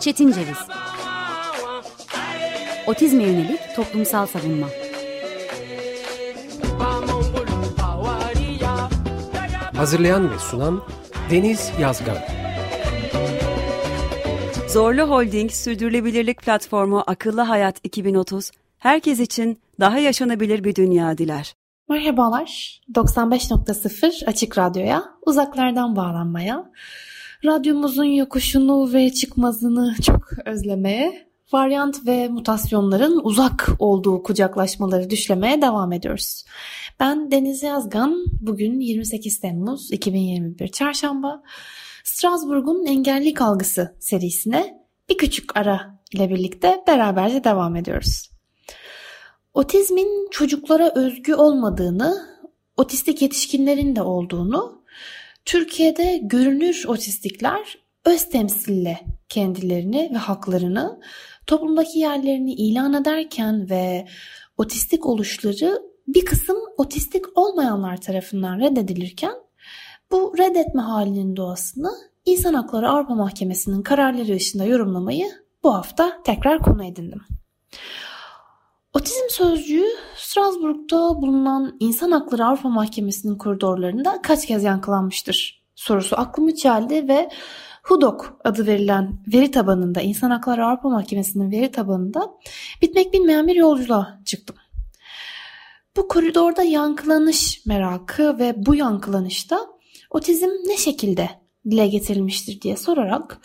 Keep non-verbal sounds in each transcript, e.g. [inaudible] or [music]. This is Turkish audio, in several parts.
Çetin Ceviz. Otizme yönelik toplumsal savunma. Hazırlayan ve sunan Deniz Yazgan. Zorlu Holding Sürdürülebilirlik Platformu Akıllı Hayat 2030, herkes için daha yaşanabilir bir dünya diler. Merhabalar, 95.0 Açık Radyo'ya, uzaklardan bağlanmaya, radyomuzun yokuşunu ve çıkmazını çok özlemeye, varyant ve mutasyonların uzak olduğu kucaklaşmaları düşlemeye devam ediyoruz. Ben Deniz Yazgan, bugün 28 Temmuz 2021 Çarşamba, Strasbourg'un Engellilik Algısı serisine bir küçük ara ile birlikte beraberce devam ediyoruz. Otizmin çocuklara özgü olmadığını, otistik yetişkinlerin de olduğunu, Türkiye'de görünür otistikler öz temsille kendilerini ve haklarını toplumdaki yerlerini ilan ederken ve otistik oluşları bir kısım otistik olmayanlar tarafından reddedilirken bu reddetme halinin doğasını İnsan Hakları Avrupa Mahkemesi'nin kararları ışığında yorumlamayı bu hafta tekrar konu edindim. Otizm sözcüğü Strasbourg'da bulunan İnsan Hakları Avrupa Mahkemesi'nin koridorlarında kaç kez yankılanmıştır sorusu aklımı çeldi ve HUDOK adı verilen veri tabanında İnsan Hakları Avrupa Mahkemesi'nin veri tabanında bitmek bilmeyen bir yolculuğa çıktım. Bu koridorda yankılanış merakı ve bu yankılanışta otizm ne şekilde dile getirilmiştir diye sorarak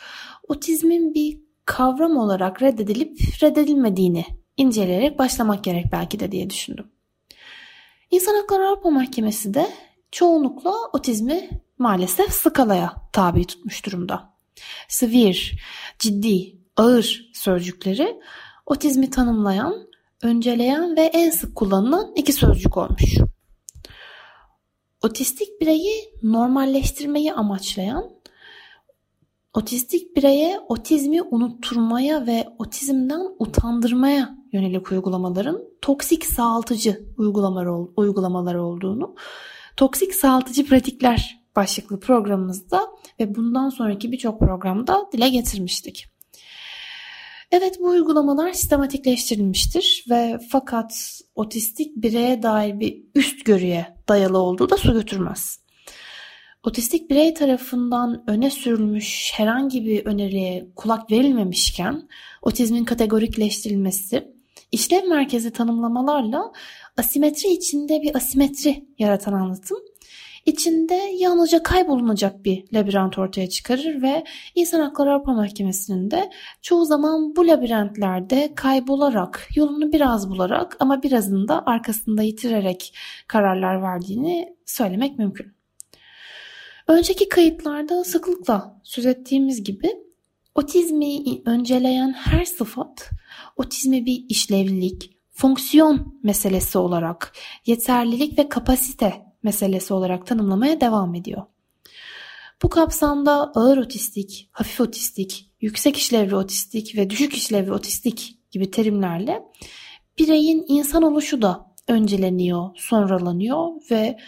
otizmin bir kavram olarak reddedilip reddedilmediğini inceleyerek başlamak gerek belki de diye düşündüm. İnsan Hakları Avrupa Mahkemesi de çoğunlukla otizmi maalesef skalaya tabi tutmuş durumda. Severe, ciddi, ağır sözcükleri otizmi tanımlayan, önceleyen ve en sık kullanılan iki sözcük olmuş. Otistik bireyi normalleştirmeyi amaçlayan, otistik bireye otizmi unutturmaya ve otizmden utandırmaya yönelik uygulamaların toksik sağaltıcı uygulamalar, uygulamalar olduğunu, toksik sağaltıcı pratikler başlıklı programımızda ve bundan sonraki birçok programda dile getirmiştik. Evet bu uygulamalar sistematikleştirilmiştir ve fakat otistik bireye dair bir üst görüye dayalı olduğu da su götürmez. Otistik birey tarafından öne sürülmüş herhangi bir öneriye kulak verilmemişken otizmin kategorikleştirilmesi işlev merkezi tanımlamalarla asimetri içinde bir asimetri yaratan anlatım içinde yalnızca kaybolunacak bir labirent ortaya çıkarır ve İnsan Hakları Avrupa Mahkemesi'nin de çoğu zaman bu labirentlerde kaybolarak, yolunu biraz bularak ama birazını da arkasında yitirerek kararlar verdiğini söylemek mümkün. Önceki kayıtlarda sıklıkla söz ettiğimiz gibi otizmi önceleyen her sıfat otizmi bir işlevlilik, fonksiyon meselesi olarak yeterlilik ve kapasite meselesi olarak tanımlamaya devam ediyor. Bu kapsamda ağır otistik, hafif otistik, yüksek işlevli otistik ve düşük işlevli otistik gibi terimlerle bireyin insan oluşu da önceleniyor, sonralanıyor ve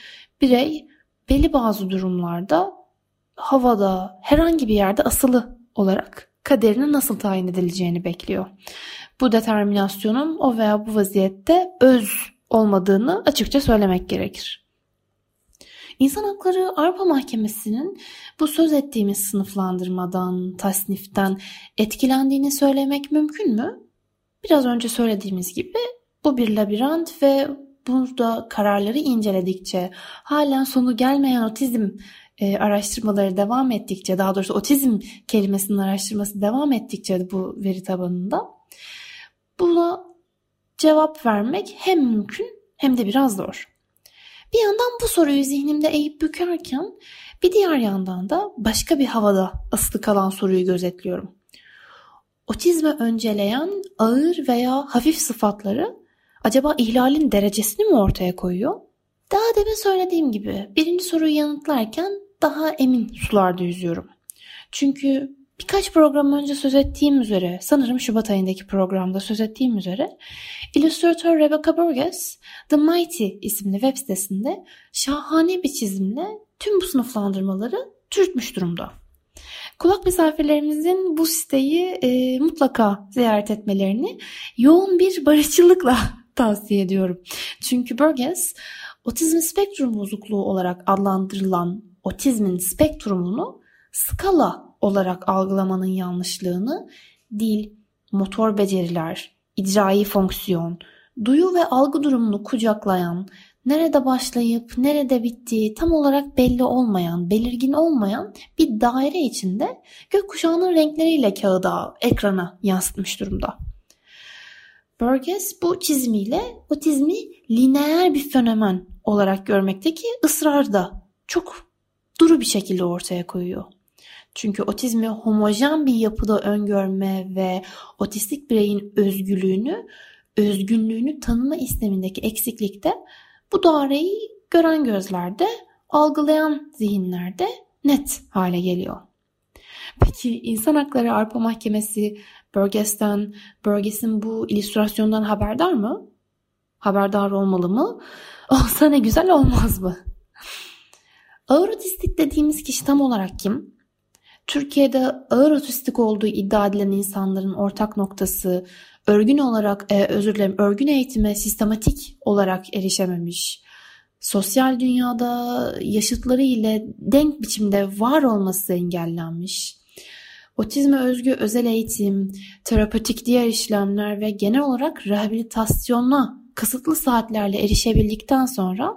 birey belli bazı durumlarda havada herhangi bir yerde asılı olarak kaderine nasıl tayin edileceğini bekliyor. Bu determinasyonun o veya bu vaziyette öz olmadığını açıkça söylemek gerekir. İnsan Hakları Avrupa Mahkemesi'nin bu söz ettiğimiz sınıflandırmadan, tasniften etkilendiğini söylemek mümkün mü? Biraz önce söylediğimiz gibi bu bir labirent ve burada kararları inceledikçe halen sonu gelmeyen otizm e, araştırmaları devam ettikçe daha doğrusu otizm kelimesinin araştırması devam ettikçe bu veri tabanında buna cevap vermek hem mümkün hem de biraz zor. Bir yandan bu soruyu zihnimde eğip bükerken bir diğer yandan da başka bir havada asılı kalan soruyu gözetliyorum. Otizme önceleyen ağır veya hafif sıfatları acaba ihlalin derecesini mi ortaya koyuyor? Daha demin söylediğim gibi birinci soruyu yanıtlarken daha emin sularda yüzüyorum. Çünkü Birkaç program önce söz ettiğim üzere, sanırım Şubat ayındaki programda söz ettiğim üzere, illüstratör Rebecca Burgess, The Mighty isimli web sitesinde şahane bir çizimle tüm bu sınıflandırmaları türütmüş durumda. Kulak misafirlerimizin bu siteyi e, mutlaka ziyaret etmelerini yoğun bir barışçılıkla tavsiye ediyorum. Çünkü Burgess otizm spektrum bozukluğu olarak adlandırılan otizmin spektrumunu skala olarak algılamanın yanlışlığını dil, motor beceriler, icraî fonksiyon, duyu ve algı durumunu kucaklayan, nerede başlayıp nerede bittiği tam olarak belli olmayan, belirgin olmayan bir daire içinde gökkuşağının renkleriyle kağıda, ekrana yansıtmış durumda. Burgess bu çizimiyle otizmi lineer bir fenomen olarak görmekteki ısrar da çok duru bir şekilde ortaya koyuyor. Çünkü otizmi homojen bir yapıda öngörme ve otistik bireyin özgürlüğünü, özgünlüğünü tanıma istemindeki eksiklikte bu daireyi gören gözlerde, algılayan zihinlerde net hale geliyor. Peki İnsan Hakları Arpa Mahkemesi Burgess'ten, Burgess'in bu illüstrasyondan haberdar mı? Haberdar olmalı mı? [laughs] Olsa ne güzel olmaz mı? Ağır otistik dediğimiz kişi tam olarak kim? Türkiye'de ağır otistik olduğu iddia edilen insanların ortak noktası örgün olarak e, özür dilerim örgün eğitime sistematik olarak erişememiş. Sosyal dünyada yaşıtları ile denk biçimde var olması engellenmiş. Otizme özgü özel eğitim, terapötik diğer işlemler ve genel olarak rehabilitasyona kısıtlı saatlerle erişebildikten sonra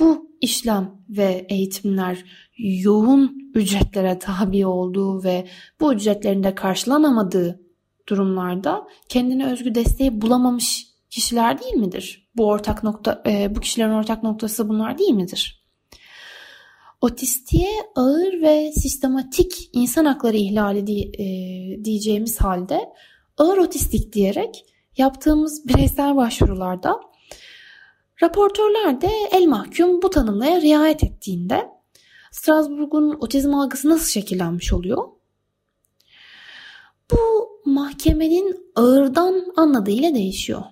bu işlem ve eğitimler yoğun ücretlere tabi olduğu ve bu ücretlerin de karşılanamadığı durumlarda kendine özgü desteği bulamamış kişiler değil midir? Bu ortak nokta e, bu kişilerin ortak noktası bunlar değil midir? Otistiğe ağır ve sistematik insan hakları ihlali diye, diyeceğimiz halde ağır otistik diyerek yaptığımız bireysel başvurularda raportörler de el mahkum bu tanımlaya riayet ettiğinde Strasbourg'un otizm algısı nasıl şekillenmiş oluyor? Bu mahkemenin ağırdan anladığıyla değişiyor.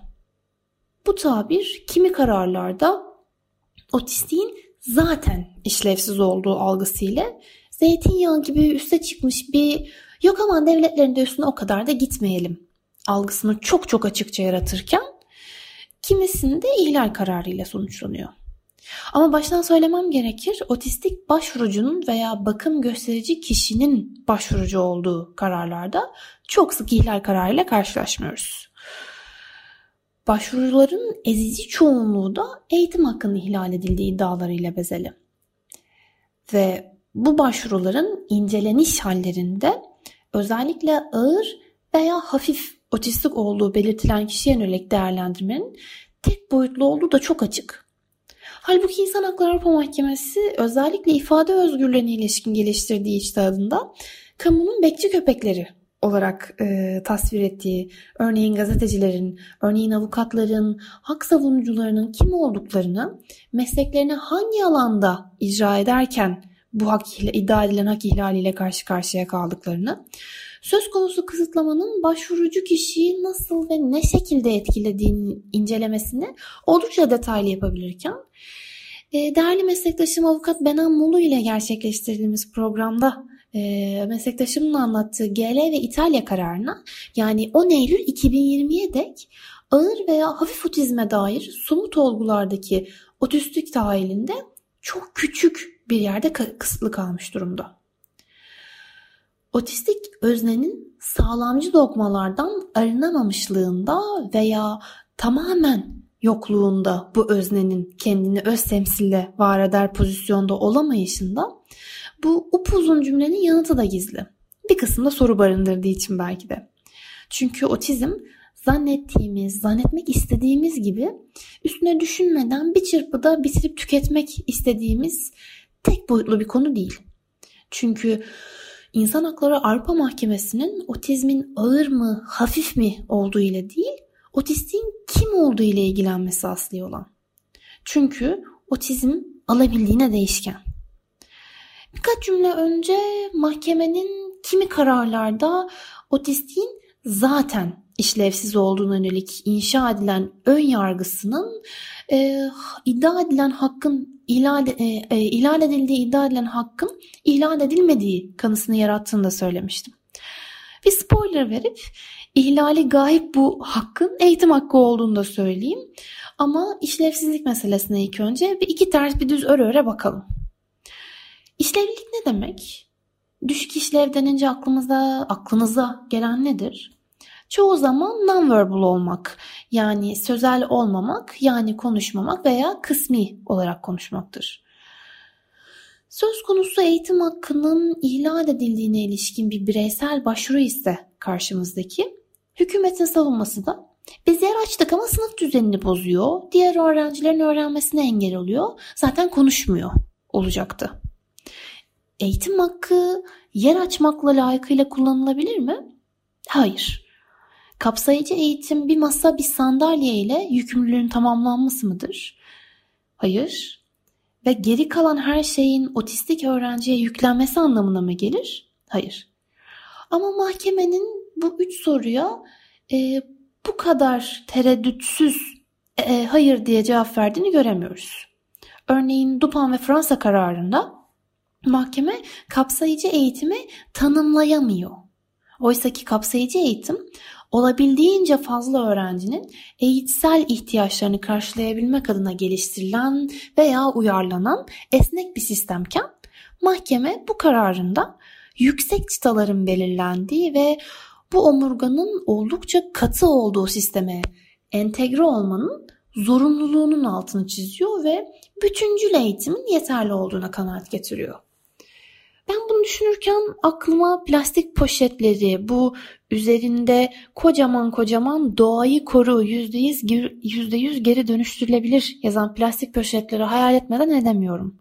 Bu tabir kimi kararlarda otistiğin zaten işlevsiz olduğu algısıyla zeytinyağı gibi üste çıkmış bir yok aman devletlerin de üstüne o kadar da gitmeyelim algısını çok çok açıkça yaratırken kimisinde ihlal kararıyla sonuçlanıyor. Ama baştan söylemem gerekir otistik başvurucunun veya bakım gösterici kişinin başvurucu olduğu kararlarda çok sık ihlal kararıyla karşılaşmıyoruz. Başvuruların ezici çoğunluğu da eğitim hakkının ihlal edildiği iddialarıyla bezeli. Ve bu başvuruların inceleniş hallerinde özellikle ağır veya hafif otistik olduğu belirtilen kişiye yönelik değerlendirmenin tek boyutlu olduğu da çok açık. Halbuki İnsan Hakları Avrupa Mahkemesi özellikle ifade özgürlüğüne ilişkin geliştirdiği içtihadında kamunun bekçi köpekleri olarak e, tasvir ettiği, örneğin gazetecilerin, örneğin avukatların, hak savunucularının kim olduklarını, mesleklerini hangi alanda icra ederken bu hak iddia edilen hak ihlaliyle karşı karşıya kaldıklarını, söz konusu kısıtlamanın başvurucu kişiyi nasıl ve ne şekilde etkilediğini incelemesini oldukça detaylı yapabilirken e, değerli meslektaşım avukat Benan Mulu ile gerçekleştirdiğimiz programda e, meslektaşımın anlattığı GL ve İtalya kararına yani 10 Eylül 2020'ye dek ağır veya hafif otizme dair somut olgulardaki otistik dahilinde çok küçük bir yerde kısıtlı kalmış durumda. Otistik öznenin sağlamcı dogmalardan arınamamışlığında veya tamamen yokluğunda bu öznenin kendini öz temsille var eder pozisyonda olamayışında bu upuzun cümlenin yanıtı da gizli. Bir kısımda soru barındırdığı için belki de. Çünkü otizm zannettiğimiz, zannetmek istediğimiz gibi üstüne düşünmeden bir çırpıda bitirip tüketmek istediğimiz tek boyutlu bir konu değil. Çünkü İnsan Hakları Avrupa Mahkemesi'nin otizmin ağır mı, hafif mi olduğu ile değil, otistiğin kim olduğu ile ilgilenmesi asli olan. Çünkü otizm alabildiğine değişken. Birkaç cümle önce mahkemenin kimi kararlarda otistiğin zaten işlevsiz olduğuna yönelik inşa edilen ön yargısının e, iddia edilen hakkın ihlal, e, e, ihlal edildiği iddia edilen hakkın ihlal edilmediği kanısını yarattığını da söylemiştim. Bir spoiler verip ihlali gayip bu hakkın eğitim hakkı olduğunu da söyleyeyim. Ama işlevsizlik meselesine ilk önce bir iki ters bir düz öre öre bakalım. İşlevlilik ne demek? Düşük işlev denince aklımıza, aklınıza gelen nedir? Çoğu zaman nonverbal olmak, yani sözel olmamak, yani konuşmamak veya kısmi olarak konuşmaktır. Söz konusu eğitim hakkının ihlal edildiğine ilişkin bir bireysel başvuru ise karşımızdaki, hükümetin savunması da biz yer açtık ama sınıf düzenini bozuyor, diğer öğrencilerin öğrenmesine engel oluyor, zaten konuşmuyor olacaktı. Eğitim hakkı yer açmakla layıkıyla kullanılabilir mi? Hayır. Kapsayıcı eğitim bir masa bir sandalye ile yükümlülüğün tamamlanması mıdır? Hayır. Ve geri kalan her şeyin otistik öğrenciye yüklenmesi anlamına mı gelir? Hayır. Ama mahkemenin bu üç soruya e, bu kadar tereddütsüz e, e hayır diye cevap verdiğini göremiyoruz. Örneğin Dupin ve Fransa kararında mahkeme kapsayıcı eğitimi tanımlayamıyor. Oysa ki kapsayıcı eğitim olabildiğince fazla öğrencinin eğitsel ihtiyaçlarını karşılayabilmek adına geliştirilen veya uyarlanan esnek bir sistemken mahkeme bu kararında yüksek çıtaların belirlendiği ve bu omurganın oldukça katı olduğu sisteme entegre olmanın zorunluluğunun altını çiziyor ve bütüncül eğitimin yeterli olduğuna kanaat getiriyor. Ben bunu düşünürken aklıma plastik poşetleri, bu üzerinde kocaman kocaman doğayı koru, yüzde yüz geri dönüştürülebilir yazan plastik poşetleri hayal etmeden edemiyorum.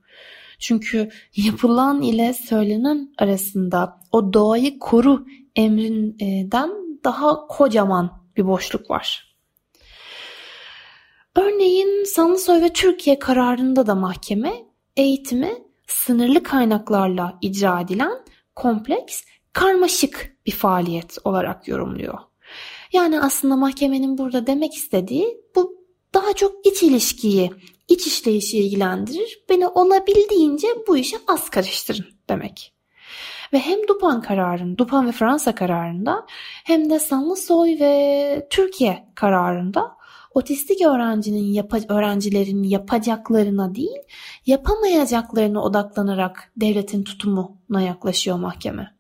Çünkü yapılan ile söylenen arasında o doğayı koru emrinden daha kocaman bir boşluk var. Örneğin Sanlısoy ve Türkiye kararında da mahkeme eğitimi sınırlı kaynaklarla icra edilen kompleks, karmaşık bir faaliyet olarak yorumluyor. Yani aslında mahkemenin burada demek istediği bu daha çok iç ilişkiyi, iç işleyişi ilgilendirir. Beni olabildiğince bu işe az karıştırın demek. Ve hem Dupan kararında, Dupan ve Fransa kararında hem de Sanlısoy ve Türkiye kararında otistik öğrencinin yapa, öğrencilerin yapacaklarına değil, yapamayacaklarına odaklanarak devletin tutumuna yaklaşıyor mahkeme.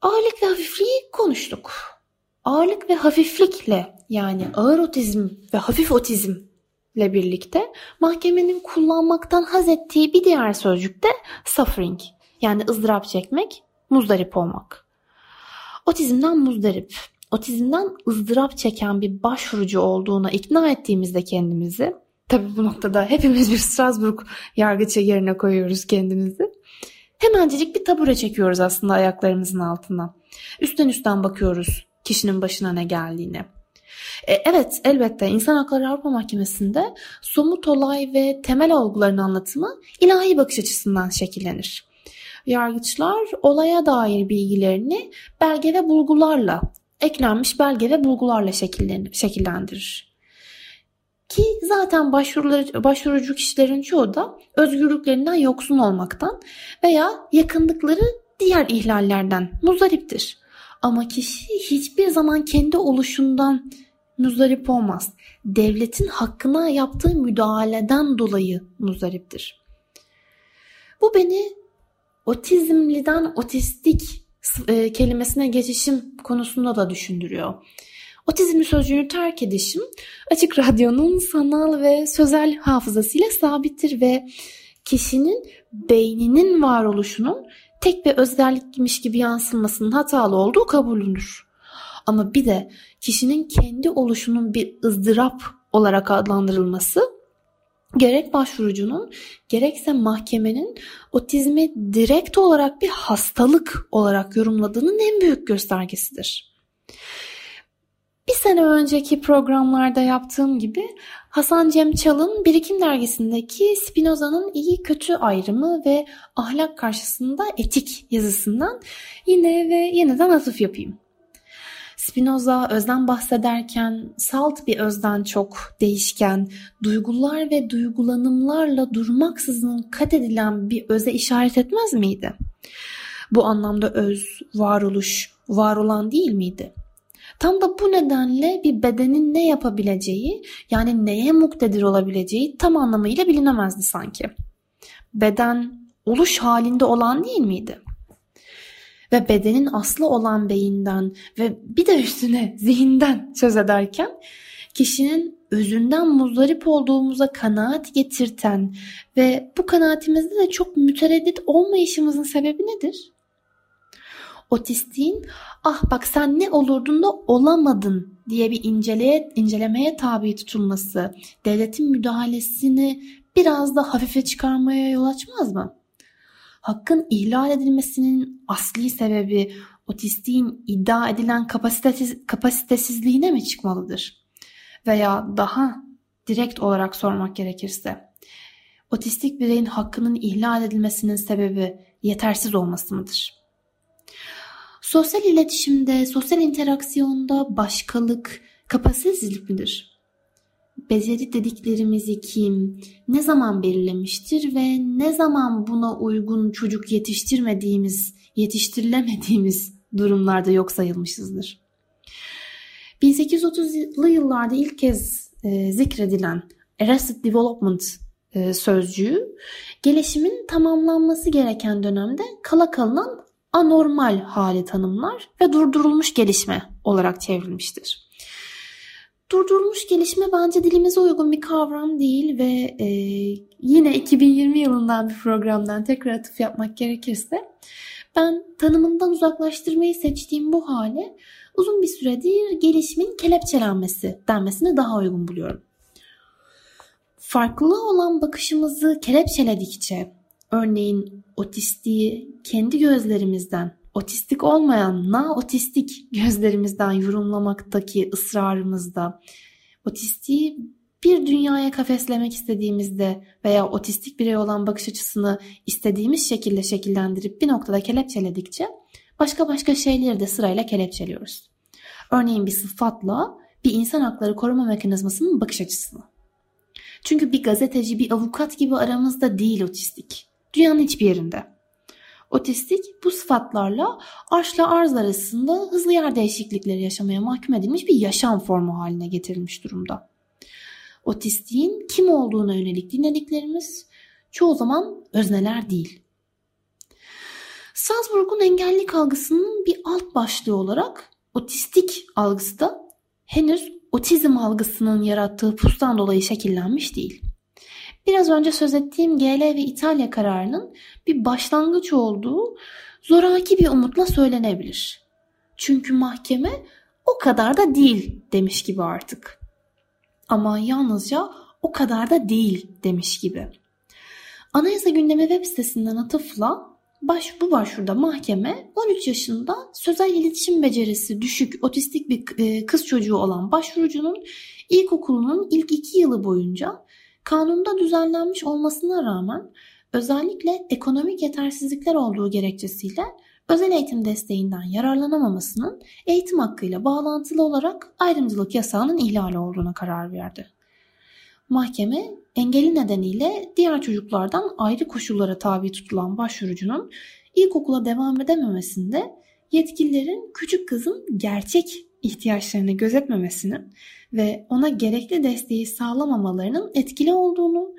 Ağırlık ve hafifliği konuştuk. Ağırlık ve hafiflikle yani ağır otizm ve hafif otizmle birlikte mahkemenin kullanmaktan haz ettiği bir diğer sözcük de suffering yani ızdırap çekmek, muzdarip olmak. Otizmden muzdarip otizmden ızdırap çeken bir başvurucu olduğuna ikna ettiğimizde kendimizi, tabi bu noktada hepimiz bir Strasbourg yargıçı yerine koyuyoruz kendimizi. Hemencecik bir tabure çekiyoruz aslında ayaklarımızın altına. Üstten üstten bakıyoruz kişinin başına ne geldiğini. E, evet elbette İnsan Hakları Avrupa Mahkemesi'nde somut olay ve temel olguların anlatımı ilahi bakış açısından şekillenir. Yargıçlar olaya dair bilgilerini belge ve bulgularla eklenmiş belge ve bulgularla şekillendirir. Ki zaten başvurucu kişilerin çoğu da özgürlüklerinden yoksun olmaktan veya yakındıkları diğer ihlallerden muzdariptir. Ama kişi hiçbir zaman kendi oluşundan muzdarip olmaz. Devletin hakkına yaptığı müdahaleden dolayı muzdariptir. Bu beni otizmliden otistik e, kelimesine geçişim konusunda da düşündürüyor. Otizmli sözcüğünü terk edişim açık radyonun sanal ve sözel hafızasıyla sabittir ve kişinin beyninin varoluşunun tek bir özellikmiş gibi yansımasının hatalı olduğu kabulünür. Ama bir de kişinin kendi oluşunun bir ızdırap olarak adlandırılması gerek başvurucunun gerekse mahkemenin otizmi direkt olarak bir hastalık olarak yorumladığının en büyük göstergesidir. Bir sene önceki programlarda yaptığım gibi Hasan Cem Çal'ın Birikim dergisindeki Spinoza'nın iyi kötü ayrımı ve ahlak karşısında etik yazısından yine ve yeniden atıf yapayım. Spinoza özden bahsederken salt bir özden çok değişken, duygular ve duygulanımlarla durmaksızın kat edilen bir öze işaret etmez miydi? Bu anlamda öz, varoluş, var olan değil miydi? Tam da bu nedenle bir bedenin ne yapabileceği yani neye muktedir olabileceği tam anlamıyla bilinemezdi sanki. Beden oluş halinde olan değil miydi? Ve bedenin aslı olan beyinden ve bir de üstüne [laughs] zihinden söz ederken kişinin özünden muzdarip olduğumuza kanaat getirten ve bu kanaatimizde de çok mütereddit olmayışımızın sebebi nedir? Otistiğin ah bak sen ne olurdun da olamadın diye bir inceleye, incelemeye tabi tutulması devletin müdahalesini biraz da hafife çıkarmaya yol açmaz mı? Hakkın ihlal edilmesinin asli sebebi otistiğin iddia edilen kapasitesiz, kapasitesizliğine mi çıkmalıdır? Veya daha direkt olarak sormak gerekirse otistik bireyin hakkının ihlal edilmesinin sebebi yetersiz olması mıdır? Sosyal iletişimde, sosyal interaksiyonda başkalık kapasitesizlik midir? Beceri dediklerimizi kim, ne zaman belirlemiştir ve ne zaman buna uygun çocuk yetiştirmediğimiz, yetiştirilemediğimiz durumlarda yok sayılmışızdır. 1830'lu yıllarda ilk kez e, zikredilen Arrested Development e, sözcüğü gelişimin tamamlanması gereken dönemde kala kalınan anormal hali tanımlar ve durdurulmuş gelişme olarak çevrilmiştir. Durdurulmuş gelişme bence dilimize uygun bir kavram değil ve e, yine 2020 yılından bir programdan tekrar atıf yapmak gerekirse ben tanımından uzaklaştırmayı seçtiğim bu hale uzun bir süredir gelişimin kelepçelenmesi denmesine daha uygun buluyorum. Farklı olan bakışımızı kelepçeledikçe örneğin otistiği kendi gözlerimizden, otistik olmayan na otistik gözlerimizden yorumlamaktaki ısrarımızda, otistiği bir dünyaya kafeslemek istediğimizde veya otistik birey olan bakış açısını istediğimiz şekilde şekillendirip bir noktada kelepçeledikçe başka başka şeyleri de sırayla kelepçeliyoruz. Örneğin bir sıfatla bir insan hakları koruma mekanizmasının bakış açısını. Çünkü bir gazeteci, bir avukat gibi aramızda değil otistik. Dünyanın hiçbir yerinde. Otistik bu sıfatlarla arşla arz arasında hızlı yer değişiklikleri yaşamaya mahkum edilmiş bir yaşam formu haline getirilmiş durumda. Otistiğin kim olduğuna yönelik dinlediklerimiz çoğu zaman özneler değil. Salzburg'un engellilik algısının bir alt başlığı olarak otistik algısı da henüz otizm algısının yarattığı pustan dolayı şekillenmiş değil. Biraz önce söz ettiğim GL ve İtalya kararının bir başlangıç olduğu zoraki bir umutla söylenebilir. Çünkü mahkeme o kadar da değil demiş gibi artık. Ama yalnızca o kadar da değil demiş gibi. Anayasa gündemi web sitesinden atıfla baş, bu başvuruda mahkeme 13 yaşında sözel iletişim becerisi düşük otistik bir e, kız çocuğu olan başvurucunun ilkokulunun ilk iki yılı boyunca Kanunda düzenlenmiş olmasına rağmen özellikle ekonomik yetersizlikler olduğu gerekçesiyle özel eğitim desteğinden yararlanamamasının eğitim hakkıyla bağlantılı olarak ayrımcılık yasağının ihlali olduğuna karar verdi. Mahkeme engeli nedeniyle diğer çocuklardan ayrı koşullara tabi tutulan başvurucunun ilkokula devam edememesinde yetkililerin küçük kızın gerçek ihtiyaçlarını gözetmemesinin ve ona gerekli desteği sağlamamalarının etkili olduğunu,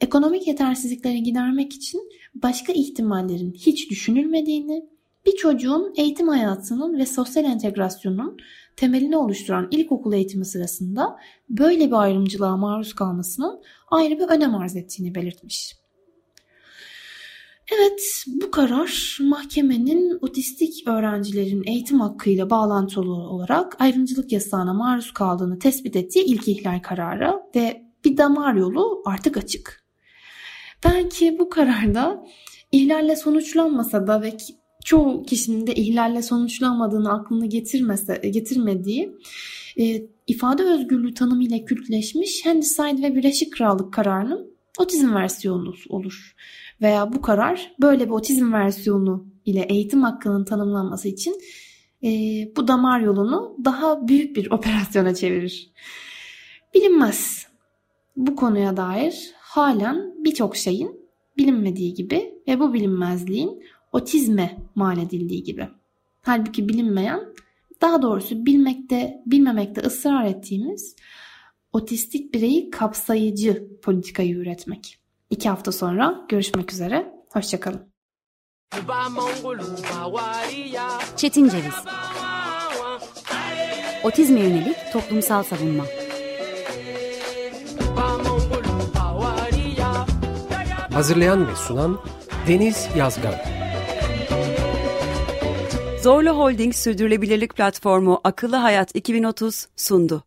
ekonomik yetersizlikleri gidermek için başka ihtimallerin hiç düşünülmediğini, bir çocuğun eğitim hayatının ve sosyal entegrasyonun temelini oluşturan ilkokul eğitimi sırasında böyle bir ayrımcılığa maruz kalmasının ayrı bir önem arz ettiğini belirtmiş. Evet, bu karar mahkemenin otistik öğrencilerin eğitim hakkıyla bağlantılı olarak ayrımcılık yasağına maruz kaldığını tespit ettiği ilk ihlal kararı ve bir damar yolu artık açık. Belki bu kararda ihlalle sonuçlanmasa da ve çoğu kişinin de ihlalle sonuçlanmadığını aklını getirmese, getirmediği e, ifade özgürlüğü tanımıyla kültleşmiş Handicide ve Birleşik Krallık kararının otizm versiyonu olur veya bu karar böyle bir otizm versiyonu ile eğitim hakkının tanımlanması için e, bu damar yolunu daha büyük bir [laughs] operasyona çevirir. Bilinmez. Bu konuya dair halen birçok şeyin bilinmediği gibi ve bu bilinmezliğin otizme mal edildiği gibi. Halbuki bilinmeyen, daha doğrusu bilmekte, bilmemekte ısrar ettiğimiz otistik bireyi kapsayıcı politikayı üretmek. İki hafta sonra görüşmek üzere. Hoşçakalın. Çetin Ceviz Otizme yönelik toplumsal savunma Hazırlayan ve sunan Deniz Yazgan. Zorlu Holding Sürdürülebilirlik Platformu Akıllı Hayat 2030 sundu.